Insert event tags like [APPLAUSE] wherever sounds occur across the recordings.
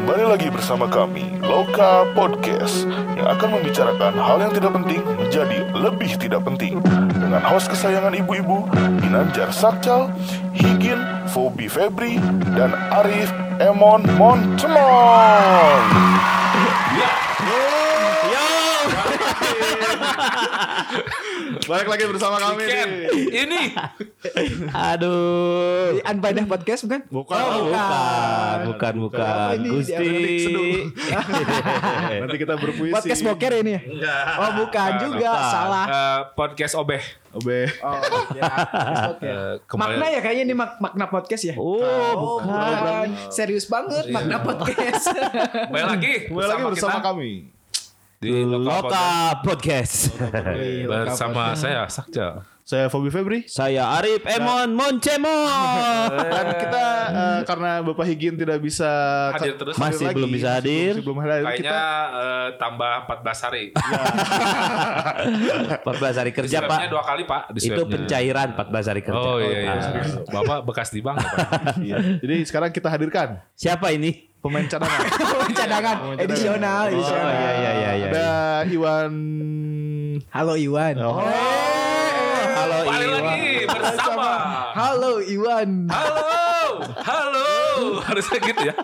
Kembali lagi bersama kami, Loka Podcast, yang akan membicarakan hal yang tidak penting menjadi lebih tidak penting. Dengan host kesayangan ibu-ibu, Ginanjar Sakcal, Higin, Fobi Febri, dan Arif Emon Montemon. [LAUGHS] [LAUGHS] [LAUGHS] Balik lagi bersama kami Ken, nih. ini Aduh. Di Unpadah Podcast bukan? Bukan. Oh, bukan, bukan, bukan. Ini Gusti. [LAUGHS] nanti kita berpuisi. Podcast boker ini ya? Oh bukan juga, salah. eh, podcast obeh. Obe. Oh, ya. Kembali- Makna ya kayaknya ini mak- makna podcast ya? Oh, Oh, bukan. bukan. Serius banget makna podcast. Kembali lagi Kembali lagi bersama kita kami. Di Loka Podcast. Loka Podcast. bersama saya Sakja. Saya Fobi Febri. Saya Arif Emon Moncemon. [LAUGHS] Dan kita eh, karena Bapak Higin tidak bisa Hadir terus. Masih lagi, belum bisa masih hadir. Belum, masih belum hadir. Kayaknya Kita eh, tambah 14 hari. [LAUGHS] 14 hari kerja, Pak. dua kali Pak. Di Itu pencairan 14 hari kerja. Oh iya iya. Ah. Bapak bekas di bank ya, Pak. [LAUGHS] Iya. Jadi sekarang kita hadirkan Siapa ini? pemain cadangan. Cadangan edisional, Oh edisional. iya iya iya iya. Ada Iwan Halo Iwan. Oh. Halo Halo Iwan. Halo. Halo. [LAUGHS] Harusnya gitu ya.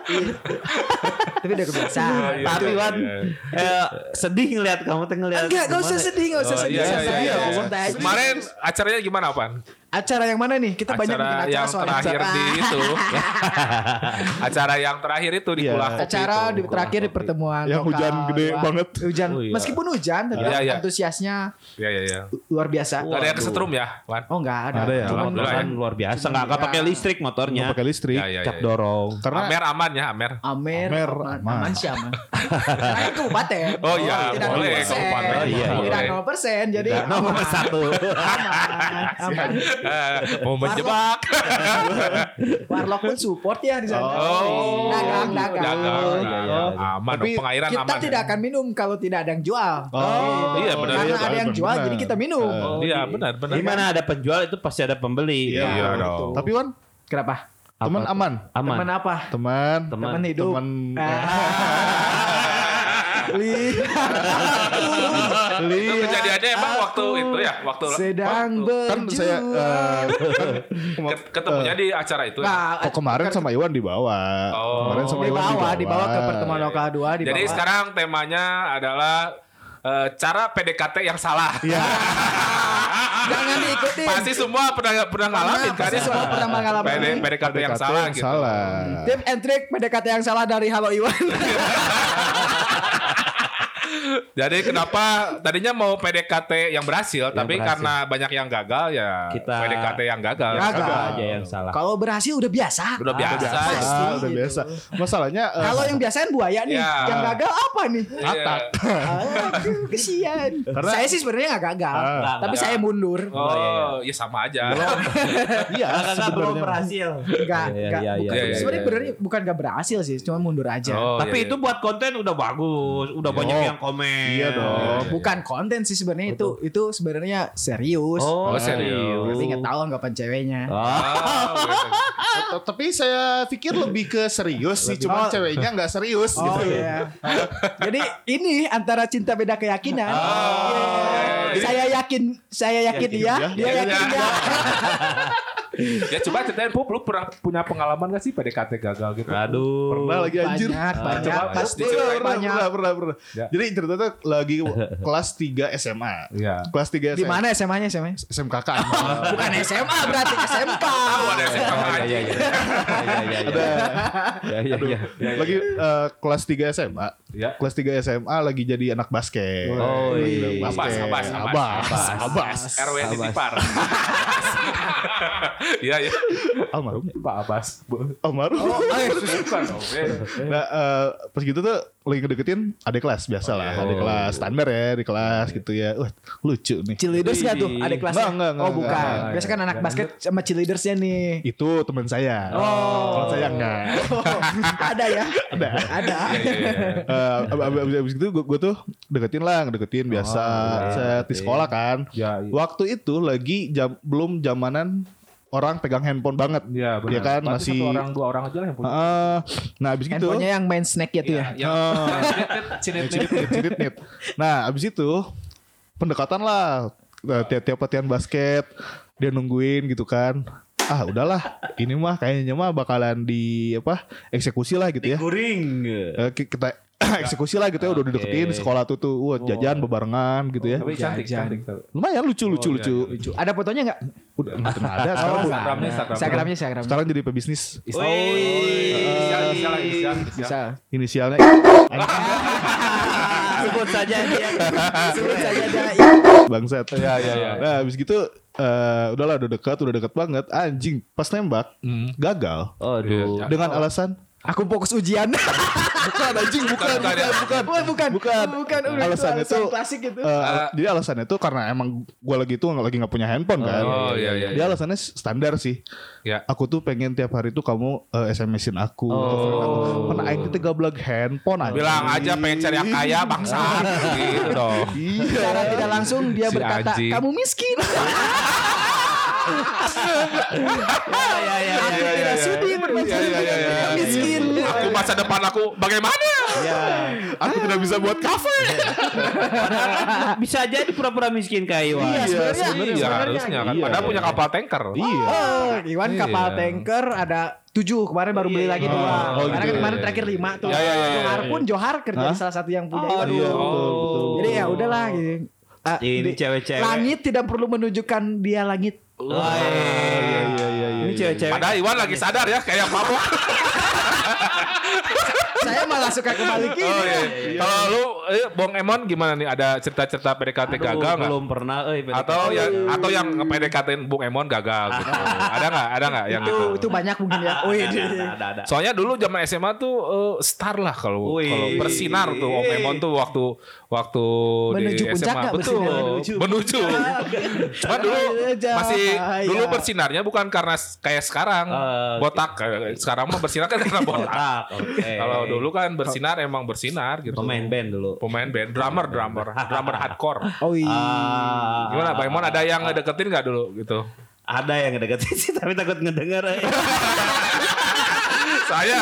Tapi udah kebiasaan. Iya, Tapi iya, iya. eh, sedih ngeliat kamu tuh ngeliat. Enggak, gak usah sedih, gak usah Oh, sedih. iya, iya, iya, iya. Kemarin acaranya gimana, Pan? Acara yang mana nih? Kita banyak bikin Acara acara yang soalnya. terakhir di [LAUGHS] itu. acara yang terakhir itu di Iya. Kulah Kopi acara itu. di terakhir di pertemuan Yang lokal. hujan gede Wah, banget. hujan Oh, iya. meskipun hujan tapi Iya, iya. antusiasnya Iya iya iya. luar biasa Gak ada yang kesetrum ya, Wan? oh enggak ada, Ada ya? Cuman ya. Kan luar biasa nggak nggak pakai listrik motornya. Nggak pakai listrik. Ya, ya, Cap ya. dorong. Karena Amer aman ya, Amer. Amer, Amer, aman, aman. sih aman. Karena kabupaten. Oh iya, tidak boleh, 0%. kabupaten. Oh, iya, iya. Tidak 0 persen, jadi Nah, nomor aman. satu. Aman, aman. [LAUGHS] Mau menjebak. [LAUGHS] Warlock pun support ya di sana. Oh. dagang, dagang. Dagang. dagang. Aman Tapi pengairan Kita aman. tidak akan minum kalau tidak ada yang jual. Oh, iya, benar. Karena Iya, ada yang benar, jual, benar. jadi kita minum. Oh, Iya, benar benar. Di mana ada penjual itu pasti ada pembeli. Iya, Iya dong. Tapi Wan, Kenapa? teman aman. Aman. Teman apa? Teman. Teman. Teman hidup. Teman. Li- Itu kejadiannya emang waktu itu ya, waktu sedang waktu Kan saya eh, [LAUGHS] kan ketemunya di acara itu. ya? Nah, Oh, kemarin sama Iwan dibawa. Oh. Kemarin sama Iwan dibawa, dibawa ke pertemuan lokal 2 dibawa. Jadi sekarang temanya adalah eh, cara PDKT yang salah. Iya. [LAUGHS] jangan diikutin. Pasti semua pernah pernah ngalamin kan? pasti semua pernah mengalami. PD- PDKT yang PDKT salah yang gitu. salah. Tip and trick PDKT yang salah dari Halo Iwan. [LAUGHS] Jadi kenapa tadinya mau PDKT yang berhasil, tapi berhasil. karena banyak yang gagal ya Kita- PDKT yang gagal. Gagal. aja yang salah. Kalau berhasil udah biasa. Udah biasa. Biasa, Pasti udah gitu. biasa. Masalahnya eh, Kalau yang biasa kan buaya nih, Iya. yang gagal apa nih? Iya. Aduh, kesian. Karena- saya sih sebenarnya nggak gagal, Ah. Nggak, tapi nggak. saya mundur. Oh, ya sama aja. [LAUGHS] iya Kakak belum berhasil. Enggak, Iya, enggak. iya, bukan- iya, iya, Sebenarnya iya. benernya bukan nggak berhasil sih, cuma mundur aja. Oh, Tapi iya, itu iya. buat konten udah bagus, udah banyak Oh. yang komen. Iya dong. Bukan konten sih sebenarnya itu itu sebenarnya serius. Oh, Oh, serius. Tapi nggak tahu anggapan ceweknya. Oh. Tapi saya pikir lebih ke serius sih, cuma Oh. ceweknya nggak serius Oh gitu. iya. Jadi ini antara cinta beda keyakinan. Oh, Iya. iya. Saya yakin, saya yakin Yakin dia, dia, dia yakin yakin dia. [LAUGHS] Ya coba ceritain Pup, lu pernah punya pengalaman gak sih PDKT gagal gitu? Aduh. Pernah lagi anjir. Banyak, banyak, coba, pasti. Pernah, banyak. pernah, pernah, pernah. Ya. Jadi ceritanya lagi kelas 3 SMA. Iya. Kelas 3 SMA. Di mana SMA-nya SMA? SMKK. Bukan SMA berarti SMK. Tahu ada sama Iya, iya, iya. Iya, iya, iya. Iya, iya, iya. lagi eh, kelas 3 SMA. Ya. Kelas 3 SMA lagi jadi anak basket. Oh, iya. basket. Abas, abas, abas. abas, abas. RW. Tipar. Iya, iya. Almarhum. Pak Abbas. Almarhum. Oh, eh, Bukan dong. eh. Nah, eh, pas gitu tuh lagi ngedeketin adik kelas biasa lah, Oh, adik iya. kelas standar ya di kelas gitu ya. Wah, lucu nih. Cheerleaders nggak tuh Widih. adik kelasnya? Nggak, nggak, oh bukan. Biasa kan anak basket sama cheerleadersnya nih. Itu teman saya. Oh. Kalau saya enggak. [LAUGHS] ada ya? Ada. Ada. Iya, iya, iya. Eh, ab- ab- abis, abis itu gue tuh deketin lah, deketin biasa iya, set di sekolah kan. Ya, iya. Waktu itu lagi jam belum zamanan orang pegang handphone banget. Iya benar. Iya kan, Berarti masih- satu orang dua orang aja lah yang punya. Heeh. nah abis gitu Handphonenya yang main snack gitu ya. Nit. Nah, abis itu pendekatan lah Eh, tiap-tiap latihan basket dia nungguin gitu kan. Ah, udahlah. Ini mah kayaknya mah bakalan di apa? eksekusi lah gitu ya. Kuring. Eh, ki- kita [CLEARS THROAT] eksekusi lah gitu ya udah dideketin sekolah tuh tuh wah jajan bebarengan gitu ya. Tapi cantik Jajan. cantik. Lumayan lucu lucu lucu. Lucu. Ada fotonya nggak? Udah ada sekarang. Oh, Instagramnya. Instagram. Instagramnya, Instagramnya. Sekarang jadi pebisnis. Oh, inisial. Inisialnya [LAUGHS] Sebut saja dia. Sebut saja ada. bangsat. Iya iya iya. Nah, habis gitu eh udahlah udah dekat, udah dekat banget. Anjing, pas nembak Hmm. gagal Aduh. Iya. dengan alasan Aku fokus ujian. bukan anjing, bukan, bukan, bukan, bukan. Bukan. Bukan. Bukan. Itu Alasannya alasan tuh klasik gitu. eh, Ah. jadi alasannya tuh karena emang gua lagi tuh lagi nggak punya handphone kan. Oh iya iya. Dia iya. alasannya standar sih. Ya. Aku tuh pengen tiap hari tuh kamu eh, SMS-in aku. Oh. Mana aing teh gablag handphone anjing. Bilang aja pengen cari yang kaya bangsa [LAUGHS] gitu dong. Iya. Secara tidak langsung dia Si berkata, anjing. kamu miskin. [LAUGHS] Ya ya ya. Aku tidak sudi Iya, iya, iya, iya. miskin. Aku masa depan aku bagaimana? Aku tidak bisa buat kafe. Bisa jadi pura-pura miskin kayak Iwan. Iya, sebenarnya. Iya harusnya kan. Iya. Padahal punya kapal tanker. Iya. Oh, Iwan kapal Iya. tanker ada tujuh kemarin baru beli lagi dua. Oh, Karena gitu. kan kemarin terakhir lima tuh. Ya, ya, ya, ya, Johar pun Johar kerja di salah satu yang punya. Oh, Iwan. Iya, betul, betul. Jadi ya udahlah gitu. Ah, Ini cewek-cewek. Langit tidak perlu menunjukkan dia langit. Wah, Iya, iya, iya, iya. Ini cewek-cewek. Padahal Iwan lagi sadar ya kayak mabuk. [LAUGHS] Saya malah suka kembali gini. Oh iya. Kalau lu eh, Bong Emon gimana nih? Ada cerita-cerita PDKT Aduh, gagal nggak? belum pernah eh PDKT. Atau yang atau yang PDKT Bung Emon gagal gitu. [LAUGHS] ada nggak? Ada nggak yang itu gitu? itu banyak mungkin ya. Oh iya. ada, ada, ada, ada. Soalnya dulu zaman SMA tuh eh, star lah kalau kalau bersinar tuh Om Emon tuh waktu waktu Menuju di puncak SMA nggak betul bersinar? menuju. menuju. Cuma dulu masih dulu bersinarnya bukan karena kayak sekarang Eh, botak. Kayak Sekarang mah bersinar kan karena botak. Otak, oke. Kalau dulu kan bersinar emang bersinar gitu. pemain band dulu. Pemain band, drummer, drummer, drummer hardcore. [LAUGHS] Oh iya. Ah, Gimana Bang Emon ada yang ngedeketin nggak dulu gitu? ada yang ngedeketin sih tapi takut ngedenger. [LAUGHS] Saya,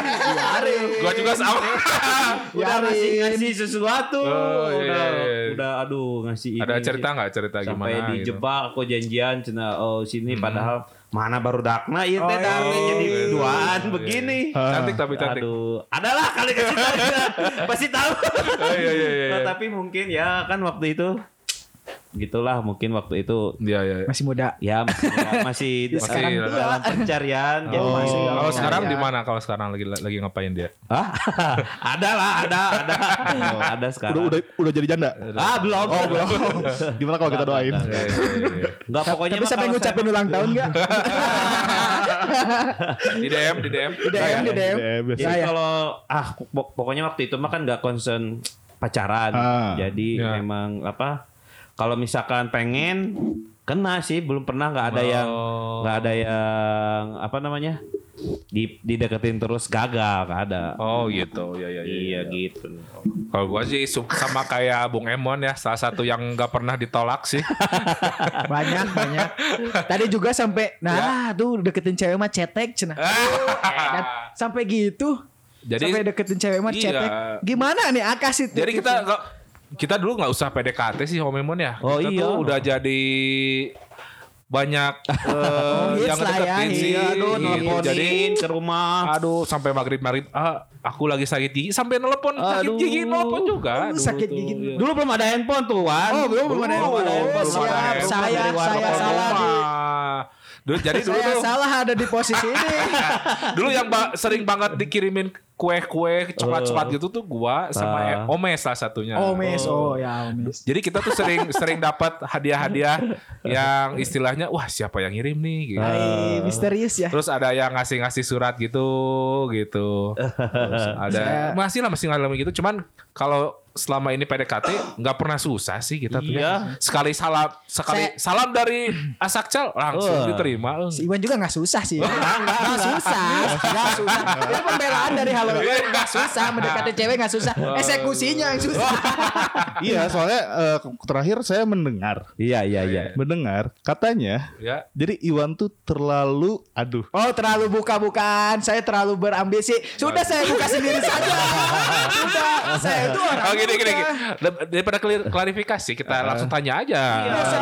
gua juga sama. [LAUGHS] udah ngasih ngasih sesuatu. Oh, iya, udah iya, iya. udah aduh ngasih Ada ini, cerita nggak cerita sampai gimana? gitu? dijebak aku janjian cina oh sini padahal mana baru dakna iya teh Oh, dar, iya. jadi Oh, duaan iya. begini. Cantik tapi cantik. Aduh, adalah kali kasih tahu pasti [LAUGHS] tahu. Oh, iya iya iya. Nah, tapi mungkin ya kan waktu itu gitulah mungkin waktu itu Iya iya. iya. Masih muda. ya masih [LAUGHS] masih Ya, Masih sekarang lah. tua. dalam pencarian jadi Oh. masih dalam Kalau sekarang Iya. di mana? Kalau sekarang lagi lagi ngapain dia? Hah? [LAUGHS] ada lah, ada, ada. [LAUGHS] ada sekarang. Udah, udah, udah jadi janda. Ah, belum. Oh, belum. Gimana kalau kita doain? Iya, iya, iya. Enggak pokoknya Tapi sampai ngucapin ulang tahun enggak? Di DM, di DM. Di DM, di DM. Ya. Jadi Saya. kalau ah pok- pokoknya waktu itu mah kan nggak concern pacaran. Ah. Jadi Ya. memang apa? Kalau misalkan pengen kena sih belum pernah nggak ada yang Oh. nggak ada yang apa namanya di dideketin terus gagal nggak ada. Oh gitu, ya ya iya gitu. Kalau gua sih sama kayak Bung Emon ya, salah satu yang nggak pernah ditolak sih. [LAUGHS] Banyak, banyak. Tadi juga sampai nah tuh deketin cewek mah cetek cenah. Kan sampai gitu. Jadi- sampai deketin cewek mah Iya. cetek. Gimana nih Akas itu? Jadi kita kita dulu nggak usah PDKT sih Om Emon ya. Oh, kita iya. tuh udah jadi banyak hits [LAUGHS] yang ya, ngedeketin sih. iya, Aduh, Gitu. Jadi ke rumah. aduh sampai maghrib maghrib ah aku lagi sakit gigi sampai nelpon sakit Aduh. gigi nelpon juga. Oh, Dulu sakit tuh, gigi. iya. Dulu belum ada handphone tuh, Wan. Oh, belum, belum ada handphone. Ada siap. handphone. Saya- saya salah. Ah. Dulu, jadi dulu Saya tuh salah ada di posisi ini. [LAUGHS] dulu yang ba- sering banget dikirimin kue-kue coklat-coklat gitu tuh gua sama. E- Omes salah satunya. Oh, mes. Oh, ya, mes. Jadi kita tuh sering sering dapat hadiah-hadiah [LAUGHS] yang istilahnya wah siapa yang ngirim nih gitu. Hai, misterius ya. Terus ada yang ngasih-ngasih surat gitu gitu. Terus [LAUGHS] ada Saya- masih lah masih ngalamin gitu cuman kalau selama ini PDKT nggak pernah susah sih kita tuh. Iya. Sekali salam sekali salam dari Asakcal langsung Uh. diterima. Si Iwan juga gak susah sih. [LAUGHS] Gak susah. Gak susah. Itu pembelaan dari Halo Iwan. Gak susah. Mendekati cewek gak susah. Eksekusinya yang susah. [LAUGHS] iya, soalnya eh, terakhir saya mendengar, Iya iya iya. mendengar katanya Ya. jadi Iwan tuh terlalu aduh. Oh terlalu buka-bukaan. Saya terlalu berambisi. Sudah saya buka sendiri saja. Sudah. Saya itu orang Oh gini gini, buka. gini. Dar- Daripada klarifikasi kita langsung tanya aja.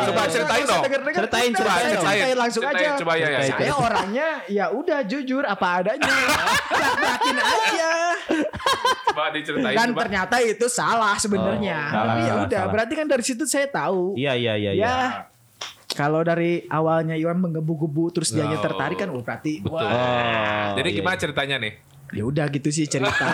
Coba ceritain dong. Ceritain, ceritain. langsung Ceritain, aja. Coba ya ya. Saya orangnya ya udah jujur apa adanya. [LAUGHS] Yakin aja. Coba diceritain Dan coba. ternyata itu salah sebenarnya. Oh, salah, Tapi ya udah, salah. berarti kan dari situ saya tahu. Iya iya iya. iya. Ya. Kalau dari awalnya Iwan menggebu-gebu terus dianya Oh. tertarik kan oh, berarti Betul. wah, Oh, Jadi iya, gimana iya. ceritanya nih? ya udah gitu sih cerita.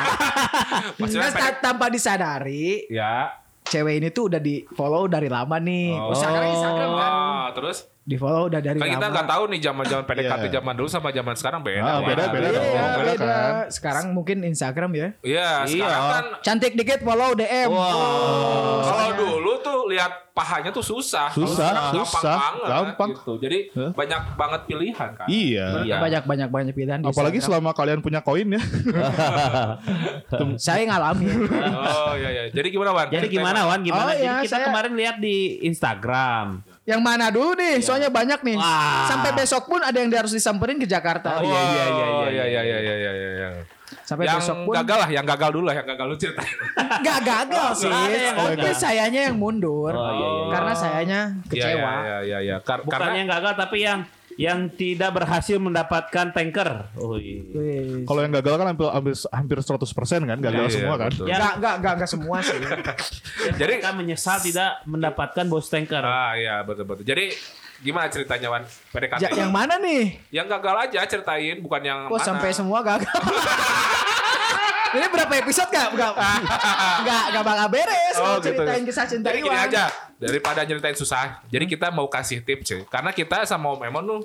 [LAUGHS] Maksudnya Kan ta- tanpa disadari Ya. cewek ini tuh udah di follow dari lama nih. Oh. Sekarang Instagram kan. Oh, terus Di follow udah dari kan kita nggak tahu nih zaman-zaman PDKT Iya. zaman dulu sama zaman sekarang beda. Ah, Wah. beda, beda Iya, dong. beda, beda kan. Sekarang mungkin Instagram ya. Iya, sekarang Iya. kan Cantik dikit follow DM. Oh, kalau dulu tuh lihat pahanya tuh susah. Susah, sekarang susah, banget, gampang. Gitu. Jadi Hah? banyak banget pilihan kan. Iya. Iya. Banyak banyak banyak pilihan Apalagi Instagram. selama kalian punya koin ya. [LAUGHS] saya ngalamin. Oh iya iya. Jadi gimana Wan? Jadi gimana Wan? Gimana? Oh, Jadi iya, kita saya- kemarin lihat di Instagram. Yang mana dulu nih? Soalnya banyak nih. Wah. Sampai besok pun ada yang harus disamperin ke Jakarta. Oh, iya, iya, iya, iya iya, iya iya iya iya iya. iya. Sampai Yang besok pun gagal lah, yang gagal dulu lah, yang gagal lu ceritain. Gak gagal Oh, sih. Tapi gagal. sayanya yang mundur. Oh, iya, iya. Karena sayanya kecewa. Iya iya iya iya. Kar- Bukan karena yang gagal tapi yang yang tidak berhasil mendapatkan tanker. Oh, iya. Kalau yang gagal kan hampir hampir, hampir 100% kan, gagal Iya, semua kan. betul. Ya. Gak, gak, gak, gak semua sih. Jadi Mereka menyesal tidak mendapatkan bos tanker. ah iya betul betul. Jadi gimana ceritanya Wan? PDKT. Ja- yang mana nih? Yang gagal aja ceritain, bukan yang Kok mana. sampai semua gagal? [LAUGHS] Ini berapa episode gak? Gak, [LAUGHS] gak, gak bakal beres Oh, kalau gitu. ceritain kisah cinta Jadi gini Iwan. aja, daripada nyeritain susah. Jadi kita mau kasih tips sih. Karena kita sama Om Emon tuh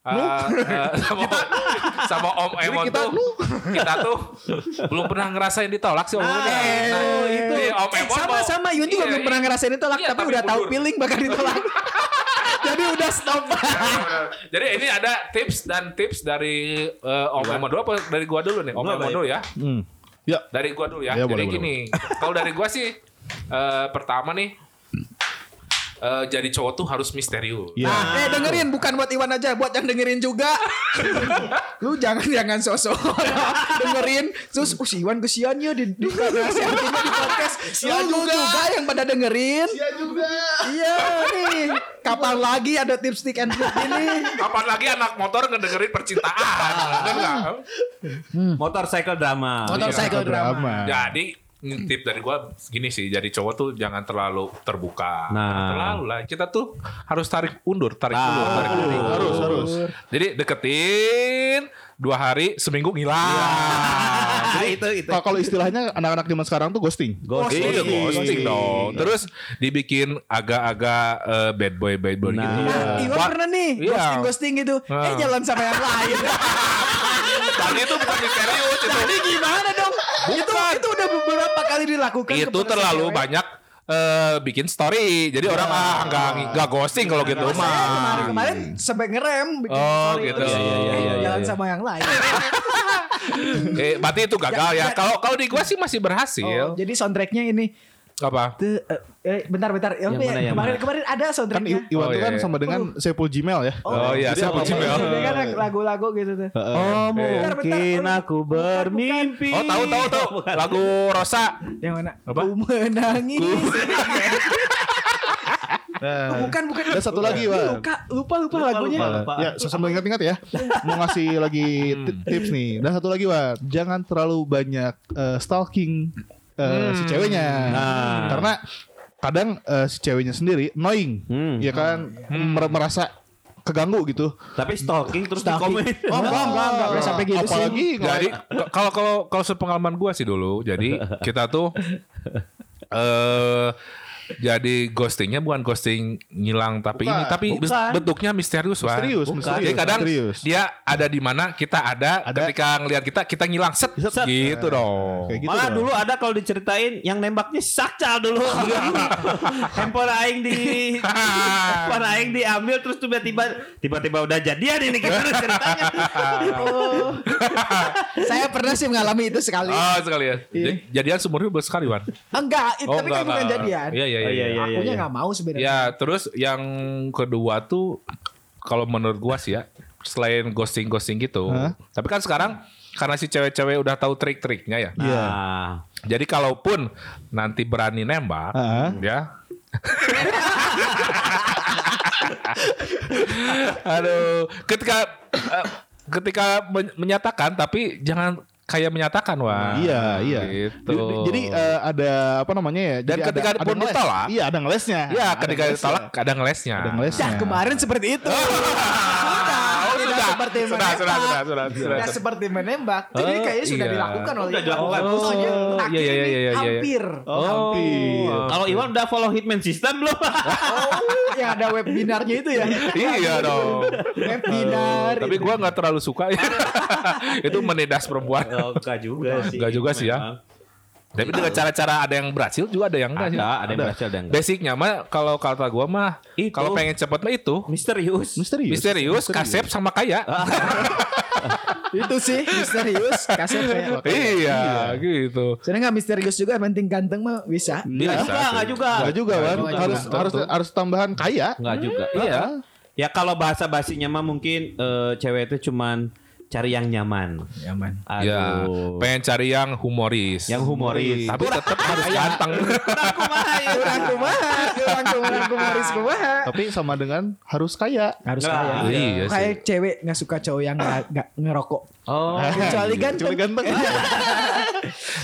uh, uh, [LAUGHS] sama, sama Om Emon kita tuh kita tuh belum pernah ngerasain ditolak sih Om Emon. Eh, oh, itu. Nih, Om Eh, Emon sama mau- sama Iwan juga Iya, belum pernah iya. ngerasain ditolak Iya, tapi, tapi udah tahu feeling bakal ditolak. [LAUGHS] Jadi udah stop. Jadi ini ada tips dan tips dari uh, Om Emon dulu apa dari gua dulu nih? Om Emon dulu ya. Hmm. Ya, Dari gua dulu ya. Ya, Jadi boleh, gini, kalau dari gua sih eh, pertama nih eh, jadi cowok tuh harus misterius. Iya. Nah, eh dengerin bukan buat Iwan aja, buat yang dengerin juga. [LAUGHS] Lu jangan jangan sosok [LAUGHS] dengerin. Terus oh, si Iwan kesian ya di di [LAUGHS] podcast. Lu, lu juga. yang pada dengerin. Iya juga. Iya nih. Kapan lagi ada tips stick and trick ini? Kapan lagi anak motor ngedengerin percintaan? Bener nggak? Motorcycle drama. Motorcycle drama. Jadi tip dari gua gini sih, jadi cowok tuh jangan terlalu terbuka. Nah. Terlalu lah. Kita tuh harus tarik undur, tarik Nah. ulur, tarik ulur. Harus, harus. Jadi deketin dua hari, seminggu ngilang. Ah, Jadi itu itu. Kalau- Kalau istilahnya anak-anak zaman sekarang tuh ghosting. Ghosting. Iya ghosting dong. Terus dibikin agak-agak eh, bad boy bad boy Nah. gitu. Nah, Iwan Wah, pernah nih Iya. ghosting ghosting gitu. Eh Ah. jalan sama yang lain. [LAUGHS] Tadi itu bukan misterius itu. Jadi gimana? Itu itu udah beberapa kali dilakukan. Itu terlalu cewek. banyak eh, bikin story. Jadi orang ah nggak nggak ghosting kalau gitu Saya mah. kemarin kemarin sampai ngerem bikin Oh, story. gitu. Iya, iya, iya, iya, jalan iya. sama yang lain. [LAUGHS] Eh, berarti itu gagal ya. Ya, Kalau kalau di gua sih masih berhasil. Oh, jadi soundtracknya ini Apa? tuh, eh, eh, bentar bentar ya, Yang apa ya? mana, yang kemarin mana? kemarin ada Kan soundtracknya. I- Iwan Oh, tuh iya, kan iya. sama dengan Sepul Gmail ya. Oh, iya, Jadi siapa apa-apa- Gmail? Kan lagu-lagu gitu tuh. Oh Bentar, mungkin bentar. aku bermimpi. Oh tahu tahu tahu lagu Rosa. Yang mana? Apa? Ku menangis. Nah, [LAUGHS] Oh, bukan bukan. Ada satu lagi, Wan. Lupa lupa lupa, lagunya. lupa, lupa. Ya, sambil ingat-ingat ya. [LAUGHS] Mau ngasih lagi ti- tips nih. Dan satu lagi, Wan. Jangan terlalu banyak eh, stalking eh, si ceweknya. Nah. Karena kadang eh, si ceweknya sendiri annoying. Hmm. Ya kan mer- merasa keganggu gitu. Tapi stalking terus di Stalking. komen. Oh, enggak, enggak, enggak boleh sampai gitu sih. Apalagi Jadi k- kalau kalau kalau sepengalaman gua sih dulu, jadi [LAUGHS] kita tuh eh Jadi ghostingnya bukan ghosting ngilang tapi Bukan. ini tapi Bukan. bentuknya misterius Wan. Misterius, Bukan. misterius, Jadi kadang misterius. dia ada di mana kita ada, Ada. ketika ngelihat kita kita ngilang set, Set. gitu dong. Kayak gitu Malah dong. dulu ada kalau diceritain yang nembaknya sakcal dulu. [LAUGHS] Handphone aing di handphone aing diambil terus tiba-tiba tiba-tiba udah jadian ini gimana ceritanya? [LAUGHS] Oh. Saya pernah sih mengalami itu sekali. Oh sekali ya. Jadi, jadian seumur hidup sekali Wan. Enggak, itu tapi kan bukan jadian. Iya iya Oh, iya. iya, iya. Akunya nggak mau sebenarnya. Ya terus yang kedua tuh kalau menurut gua sih ya selain ghosting ghosting gitu. Hah? Tapi kan sekarang karena si cewek-cewek udah tahu trik-triknya ya. Iya. Nah, Jadi kalaupun nanti berani nembak, Ah. ya. [LAUGHS] Aduh, ketika eh, ketika men- menyatakan tapi jangan kayak menyatakan wah. Iya, iya. Gitu. Jadi, jadi, eh, ada apa namanya ya? Dan jadi ketika ada, pun ditolak. Iya, ada ngelesnya. ya, Ada ketika ditolak ada ngelesnya. Ada ngelesnya. Dah kemarin seperti itu. Sudah. [LAUGHS] seperti Sudah, menembak. sudah, sudah, sudah, sudah. Tidak seperti menembak. Jadi Oh, kayaknya sudah iya. dilakukan oleh Udah dilakukan. Oh, Maksudnya Oh, akhir iya, iya, ini iya, iya, iya. hampir. Oh, hampir. kalau Iwan udah follow Hitman System belum? Oh, yang ada webinarnya itu ya. Iya dong. Webinar. Tapi gua nggak terlalu suka ya. [LAUGHS] itu menindas perempuan. Oh, enggak juga sih. Enggak juga sih ya. Tapi dengan cara-cara ada yang berhasil juga ada yang enggak sih. Ada, ada yang berhasil dan enggak. Basicnya mah kalau kata gua mah Itu. kalau pengen cepet mah itu Misterius. Misterius. misterius, kasep sama kaya. [LAUGHS] itu sih misterius. Kasih kayak. iya, gitu. Sebenarnya nggak misterius juga, yang penting ganteng mah bisa. Bisa Enggak, enggak juga. Enggak juga. Enggak juga. Harus harus harus tambahan kaya. Enggak juga. Iya. Ya kalau bahasa basinya mah mungkin eh, cewek itu cuman cari yang nyaman. Nyaman. Ya, Aduh. pengen cari yang humoris. Yang humoris. Tapi tetap harus ganteng. Kurang kumaha, kurang kurang kumaris kumaha. Tapi sama dengan harus kaya. Harus Nah, kaya. iya sih. Kayak cewek nggak suka cowok yang nggak nggak ngerokok. Oh, Kecuali ganteng. Kecuali ganteng.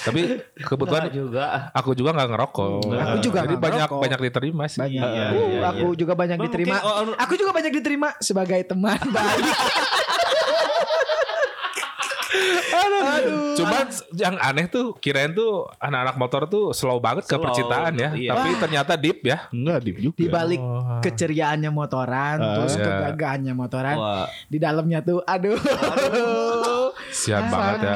Tapi kebetulan juga. aku juga nggak ngerokok. Aku juga Jadi nggak banyak ngerokok. banyak diterima sih. Banyak. Iya, Uh, iya, aku iya. juga banyak Bang, diterima. mungkin, oh, oh, Aku juga banyak diterima sebagai teman [LAUGHS] baik. Aduh. Cuman yang aneh tuh kirain tuh anak-anak motor tuh slow banget ke Slow, percintaan ya. iya. Tapi ternyata deep ya. Enggak, deep juga. Di balik keceriaannya motoran, Ah, terus iya. kegagahannya motoran, Wah. di dalamnya tuh, aduh, [LAUGHS] Siap banget ya.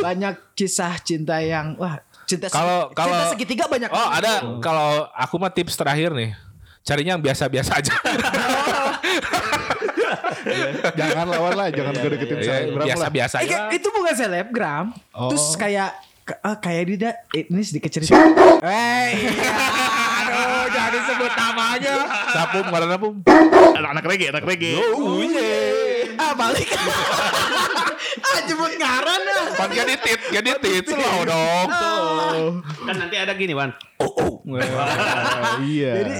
banyak kisah cinta yang wah cinta segi- Kalau- kalau- cinta segitiga banyak. Oh ada kalau aku mah tips terakhir nih. Carinya yang biasa-biasa aja. [LAUGHS] [LAUGHS] jangan lawan lah, jangan gue deketin Iya, lah. Biasa-biasa Eh, aja. kayak- itu bukan selebgram, Oh. terus kayak eh, kayak dia eh, ini sedikit cerita. [LAUGHS] Eh, iya. aduh, jangan disebut namanya. Sapum karena pum. Anak reggae, anak reggae. Oh, iya. Ah balik. [LAUGHS] ah jemput ngaran ah. Pan jadi tit, jadi tit. Slow dong. Kan nanti ada gini, Wan. Wah, iya. Jadi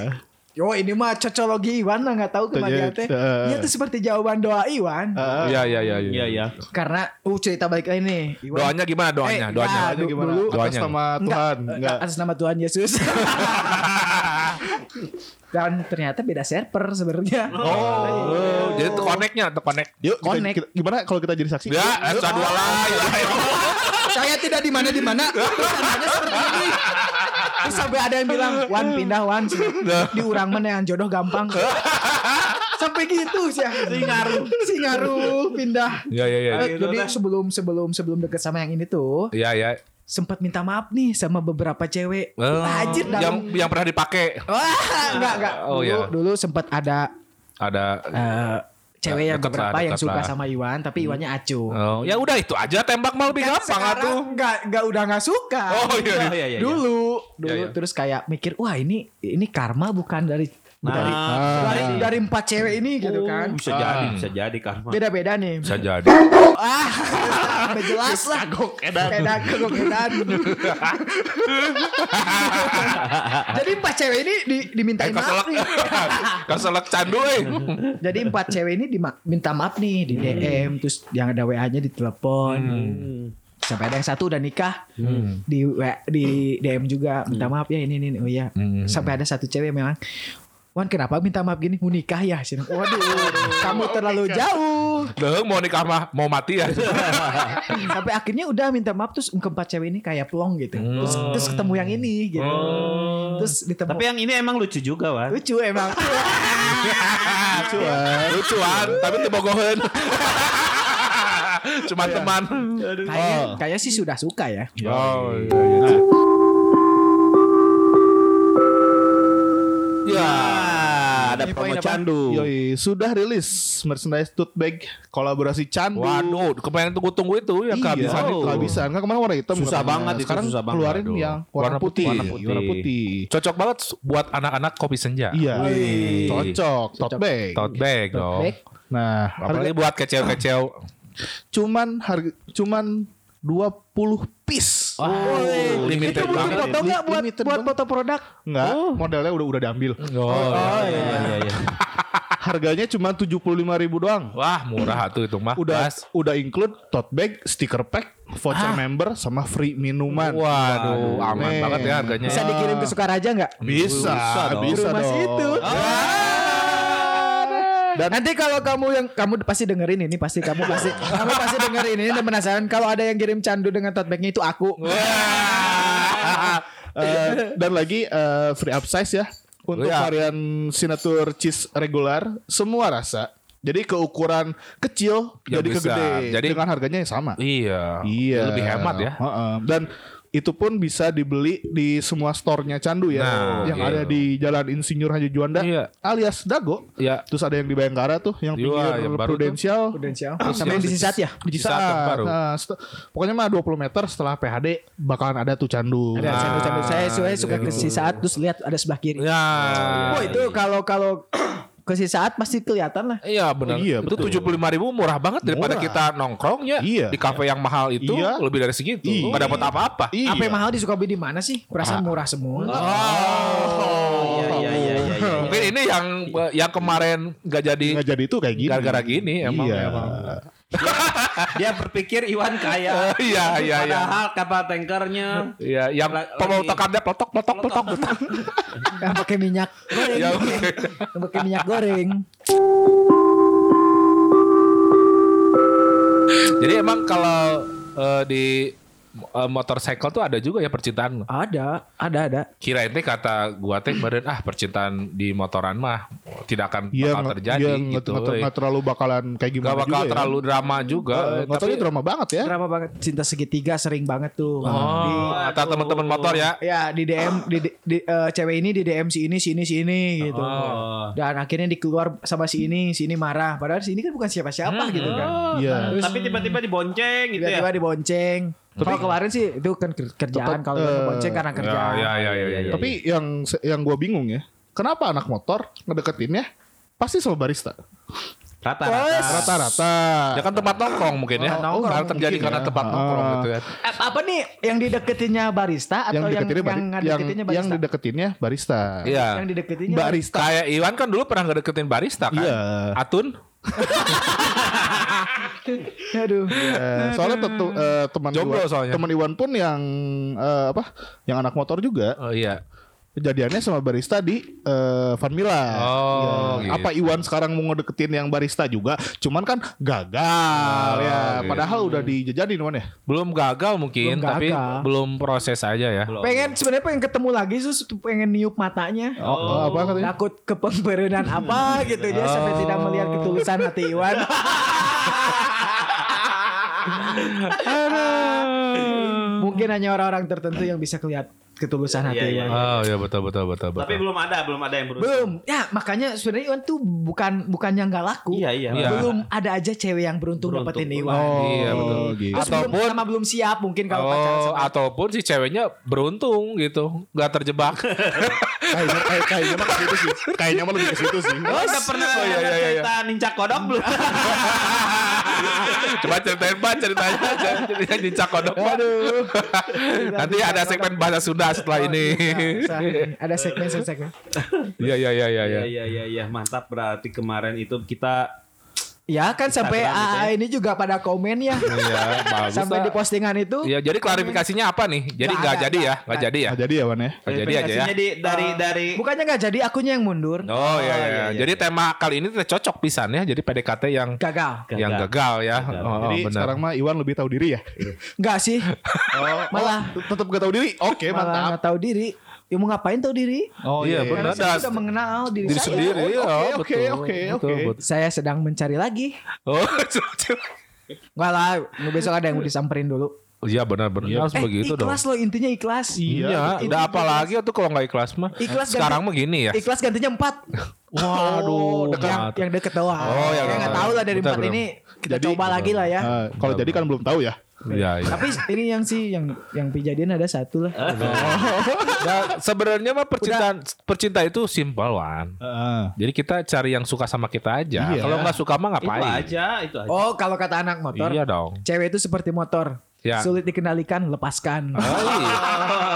Yo ini mah cocologi Iwan lah nggak tahu ke mana Iya, teh. Iya tuh seperti jawaban doa Iwan. Ah, Iya iya iya. Iya, iya. Karena uh cerita balik lagi nih. Iwan. Doanya gimana doanya? Eh, Doanya. ya, Doanya gimana? dulu- Atas Doanya. nama Enggak, Tuhan. eh, Enggak. atas nama Tuhan Yesus. [LAUGHS] Dan ternyata beda server sebenarnya. Oh, jadi tuh connect-nya, tuh connect. Yuk, kita- Connect. kita- gimana kalau kita jadi saksi? Ya, asa dua lah. Saya tidak di mana di mana. Terus adanya seperti ini. Terus sampai ada yang bilang, "Wan pindah Wan." Di urang mana yang jodoh gampang. sampai gitu sih. Si ngaruh. Si ngaruh pindah. Iya iya iya. Eh, jadi sebelum sebelum sebelum deket sama yang ini tuh Iya iya. sempat minta maaf nih sama beberapa cewek. Oh, Anjir yang dalam yang pernah dipakai Wah, enggak enggak. Oh, dulu, iya. dulu sempat ada ada eh, cewek yang Deket lah, beberapa yang deket suka lah. sama Iwan, tapi Iwannya acuh. Oh, ya udah itu aja tembak mah lebih Kan gampang sekarang atuh. Enggak enggak udah enggak suka. Oh iya. iya. iya, iya. dulu dulu Iya, iya. terus kayak mikir wah ini ini karma bukan dari Nah, dari, dari dari empat cewek ini gitu kan. Bisa jadi, bisa jadi karma. Beda-beda nih. Bisa jadi. Ah, [LAUGHS] udah jelas lah. Kagok edan. Edan, kagok edan. [LAUGHS] Jadi empat cewek ini di, dimintain Eh, maaf nih. [LAUGHS] Keselak candu eh. Jadi empat cewek ini diminta maaf nih di DM terus yang ada WA-nya ditelepon. Hmm. Sampai ada yang satu udah nikah di WA, di DM juga minta maaf ya ini ini ini. oh iya. Hmm. Sampai ada satu cewek memang Wan kenapa minta maaf gini? Mau nikah ya? Cina. Waduh, [LAUGHS] kamu terlalu jauh. Deh mau nikah mah mau mati ya. [LAUGHS] Sampai akhirnya udah minta maaf terus keempat cewek ini kayak plong gitu. Terus, terus ketemu yang ini gitu. Terus ditemu. Tapi yang ini emang lucu juga, Wan. lucu emang. [LAUGHS] Cuan. Lucuan, tapi teu bogoheun. Cuma teman. Kayaknya kayak sih sudah suka ya. Oh iya iya. Ya, ada Ini promo candu. Yoi, sudah rilis merchandise tote bag kolaborasi Candu. waduh, kemarin tunggu-tunggu itu yang Iya, kehabisan itu. kehabisan. Kan kemarin warna hitam. Susah katanya. banget itu, Sekarang susah banget. keluarin Aduh. yang warna, Warna putih. putih. Warna putih. Warna putih. Cocok banget buat anak-anak kopi senja. Iya. Wih. Cocok. Tote bag. Tote bag dong. Nah, Apalagi buat kecil-kecil. cuman harga cuman 20 piece. Oh, limited Itu butuh banget. foto nggak buat Limited buat foto produk? Enggak, modelnya udah udah diambil. Oh, iya. iya iya. [LAUGHS] Harganya cuma 75.000 ribu doang. Wah, murah tuh itu mah. Udah Bas. udah include tote bag, sticker pack, voucher member sama free minuman. Waduh, aman banget ya harganya. Bisa dikirim ke Sukaraja nggak? Bisa, Bisa dong. bisa Rumah dong. situ. Dan Nanti kalau kamu yang kamu pasti dengerin ini pasti kamu pasti kamu pasti dengerin ini dan penasaran kalau ada yang kirim candu dengan tote bagnya itu aku. Eh, dan lagi eh, free upsize ya untuk ya. varian signature cheese regular semua rasa. Jadi keukuran kecil Yang jadi ke besar. gede Jadi- dengan harganya yang sama. Iya. Iya. Lebih hemat ya. Heeh. Dan itu pun bisa dibeli di semua store-nya Candu ya, Nah, yang iya. ada di Jalan Insinyur Haji Juanda Iya. alias Dago. Iya. Terus ada yang di Bayangkara tuh, yang Iya, pinggir yang baru tuh. Prudensial. Prudensial. Sama yang di Sisat ya? Di yang baru. Nah, set- pokoknya mah 20 meter setelah PHD bakalan ada tuh Candu. Ada Ah, candu-candu. Saya saya suka ke Sisat terus lihat ada sebelah kiri. Ya. Oh itu kalau kalau ke Sisat pasti kelihatan lah. Iya benar. Iya, itu betul. tujuh puluh lima ribu murah banget daripada Murah. kita nongkrongnya Iya. di kafe yang mahal itu Iya. lebih dari segitu. Iya. Nggak dapat apa-apa. Iya. Apa yang mahal di Sukabumi di mana sih? Perasaan murah semua. Oh. Iya iya iya iya. iya. Mungkin ini yang yang kemarin nggak jadi Nggak jadi itu kayak gini. gara-gara gini emang. Iya. emang. Dia berpikir Iwan kaya. [LAUGHS] Iya iya iya. Padahal kapal tankernya Iya, yang Lagi- pemotokannya plotok plotok plotok. [LAUGHS] Yang pakai minyak goreng. Ya, Yang pakai minyak goreng. Jadi emang kalau eh, di motorcycle tuh ada juga ya percintaan. Ada, ada, ada. Kirain teh kata gua teh badan ah percintaan di motoran mah tidak akan Iya, bakal nggak- terjadi iya, gitu. nggak nggak terlalu bakalan kayak gimana Gak bakal juga ya. terlalu drama juga. Eh, nggak taunya drama banget ya. Drama banget. Cinta segitiga sering banget tuh. Di, Oh, kata teman-teman motor ya. ya di DM di, di, di- eh, cewek ini di DM si ini si ini si ini gitu. Oh. Dan akhirnya dikeluar sama si ini, si ini marah. Padahal si ini kan bukan siapa-siapa gitu kan. Iya. Terus Tapi tiba-tiba dibonceng gitu ya. tiba-tiba dibonceng. Kalau kemarin sih itu kan ker- kerjaan. Tetap, Kalau eh, dibonceng karena kerjaan. Ya, ya, ya, ya, ya. Tapi yang yang gue bingung ya, kenapa anak motor ngedeketinnya pasti sama barista? Rata-rata. Rata-rata. Ya kan tempat nongkrong mungkin ya. Oh, nongkrong Karena terjadi mungkin karena ya. tempat nongkrong Ah. gitu ya. Eh, apa nih yang dideketinnya barista atau yang yang deketinnya bari- yang yang, ngedeketinnya yang barista? dideketinnya barista. Iya. Yang dideketinnya Barista. Kayak Iwan kan dulu pernah ngedeketin barista kan. Iya. Atun. [LAUGHS] Aduh. Eh, soalnya tentu eh, teman Jomblo Iwan, soalnya. teman Iwan pun yang eh, apa? Yang anak motor juga Oh iya. kejadiannya sama barista di eh, Van Mila. Oh, gitu. Apa Iwan sekarang mau ngedeketin yang barista juga? Cuman kan gagal Oh, ya. gitu. Padahal udah dijajanin Iwan ya. Belum gagal mungkin, Belum tapi gagal. belum proses aja ya. Pengen sebenarnya pengen ketemu lagi sus pengen niup matanya. Oh, apa katanya? Takut kepemberenan apa gitu dia sampai tidak melihat ketulusan hati Iwan. [LAUGHS] Aduh. Mungkin hanya orang-orang tertentu yang bisa kelihatan ketulusan hati Iya, iya, Iwan. Oh iya betul betul betul betul. Tapi belum ada, belum ada yang berusaha. Belum. Ya, makanya sebenarnya Iwan tuh bukan bukannya nggak laku. Iya, iya. Iya. Belum ada aja cewek yang beruntung, Beruntung. dapetin Iwan. Oh, Iya, betul. gitu. Terus belum Ataupun- sama belum siap mungkin kalau pacaran Oh, sama ataupun si ceweknya beruntung gitu, nggak terjebak. [LAUGHS] kayaknya kayak, kayaknya mah ke situ sih. Kayaknya mah lebih ke situ sih. Oh, udah pernah Oh, iya, iya, iya. cerita nincak kodok belum? [LAUGHS] Coba ceritain ban ceritanya, ceritanya cincak kodok. Aduh. Nanti ada segmen bahasa Sunda setelah ini. Iya, ada segmen segmen. Iya iya iya iya. Iya iya. iya iya iya mantap berarti kemarin itu kita Ya kan sampai AA ini juga pada komen ya. Iya, bagus. [LAUGHS] sampai lah. di postingan itu. Iya, jadi klarifikasinya apa nih? Jadi Nggak nggak jadi ya, nggak- nggak jadi ya. Nggak jadi ya Wan ya? Nggak jadi aja ya. Verifikasinya di dari dari Bukannya nggak jadi, akunya yang mundur. Oh iya, iya. iya, iya. Jadi tema kali ini tuh cocok pisan ya. Jadi PDKT yang Gagal. yang gagal ya. Oh, Jadi benar. sekarang mah Iwan lebih tahu diri ya? Enggak sih. [LAUGHS] Oh, Malah- oh, tetap gak tahu diri. Oke, Malah mantap. nggak tahu diri. Ya mau ngapain tahu diri? Oh Iya, Karena benar. saya das- sudah mengenal diri, diri saya. sendiri. Oh, ya, oke, betul, oke, oke, oke. Saya sedang mencari lagi. Oh, [LAUGHS] Enggak lah, besok ada yang mau disamperin dulu. iya benar-benar harus Eh, begitu dong. ikhlas loh intinya ikhlas. Iya, udah apa lagi tuh kalau nggak ikhlas mah. Ikhlas Sekarang mah gini ya. Ikhlas gantinya empat. [LAUGHS] Waduh, yang, mantap. yang deket doang. Oh, yang ya nggak deket. tahu lah dari empat ini kita Jadi- coba lagi lah ya. Nah, kalau jadi kan belum tahu ya. Iya, iya. Tapi ini yang sih yang yang kejadian ada satu lah. Nah, sebenarnya mah percintaan percinta itu simpel wan. Heeh. Jadi kita cari yang suka sama kita aja. Iya. Kalau nggak suka mah itu ngapain? aja, itu aja. Oh, kalau kata anak motor, Iya dong. cewek itu seperti motor. Ya. Sulit dikendalikan, lepaskan. Oh, iya. [LAUGHS]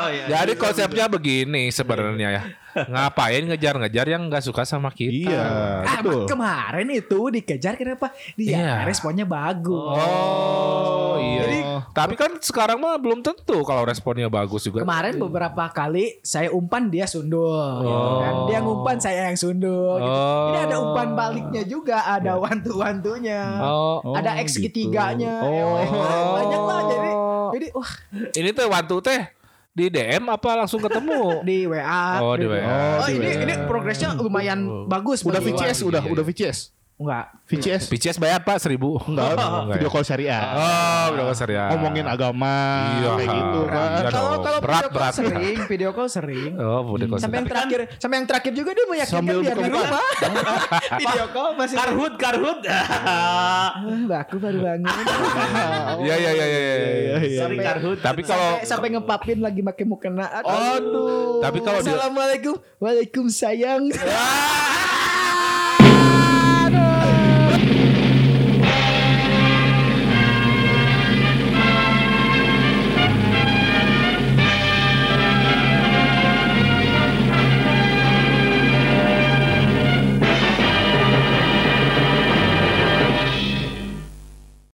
Oh, iya. Jadi konsepnya begini sebenarnya ya. Ngapain ngejar-ngejar yang nggak suka sama kita? Iya, Ah, betul. kemarin itu dikejar kenapa? Dia Iya. responnya bagus. Oh, iya. Jadi- Tapi kan sekarang mah belum tentu kalau responnya bagus juga. Kemarin beberapa kali saya umpan dia sundul, gitu kan. Dia ngumpan saya yang sundul. gitu. Oh. Ini ada umpan baliknya juga, ada wantu-wantunya, Oh, ada X ketiganya, Oh. banyak lah. Jadi, jadi wah ini teh wantu teh di DM apa langsung ketemu? [LAUGHS] di WA. Oh, di WA. Oh, ini ini progresnya lumayan bagus. Udah VCS, udah Iya, udah. VCS. Enggak. VCS. PCS bayar pak seribu? Enggak, enggak video call syariah. Oh, udah besar ya. Ngomongin agama Iya. kayak gitu kan. Kalau kalau Berat, video call berat. sering, video call sering. Oh, udah kok. Sampai yang terakhir, sampai yang terakhir juga dia meyakinkan biar di rumah. video call masih Karhut, karhut. Ah, Baku baru bangun. [LAUGHS] Iya iya iya iya. iya. iya. Sorry karhut. Tapi kalau sampai, sampai ngepapin lagi pakai mukena. Aduh. Tapi kalau dia Assalamualaikum, waalaikumsalam.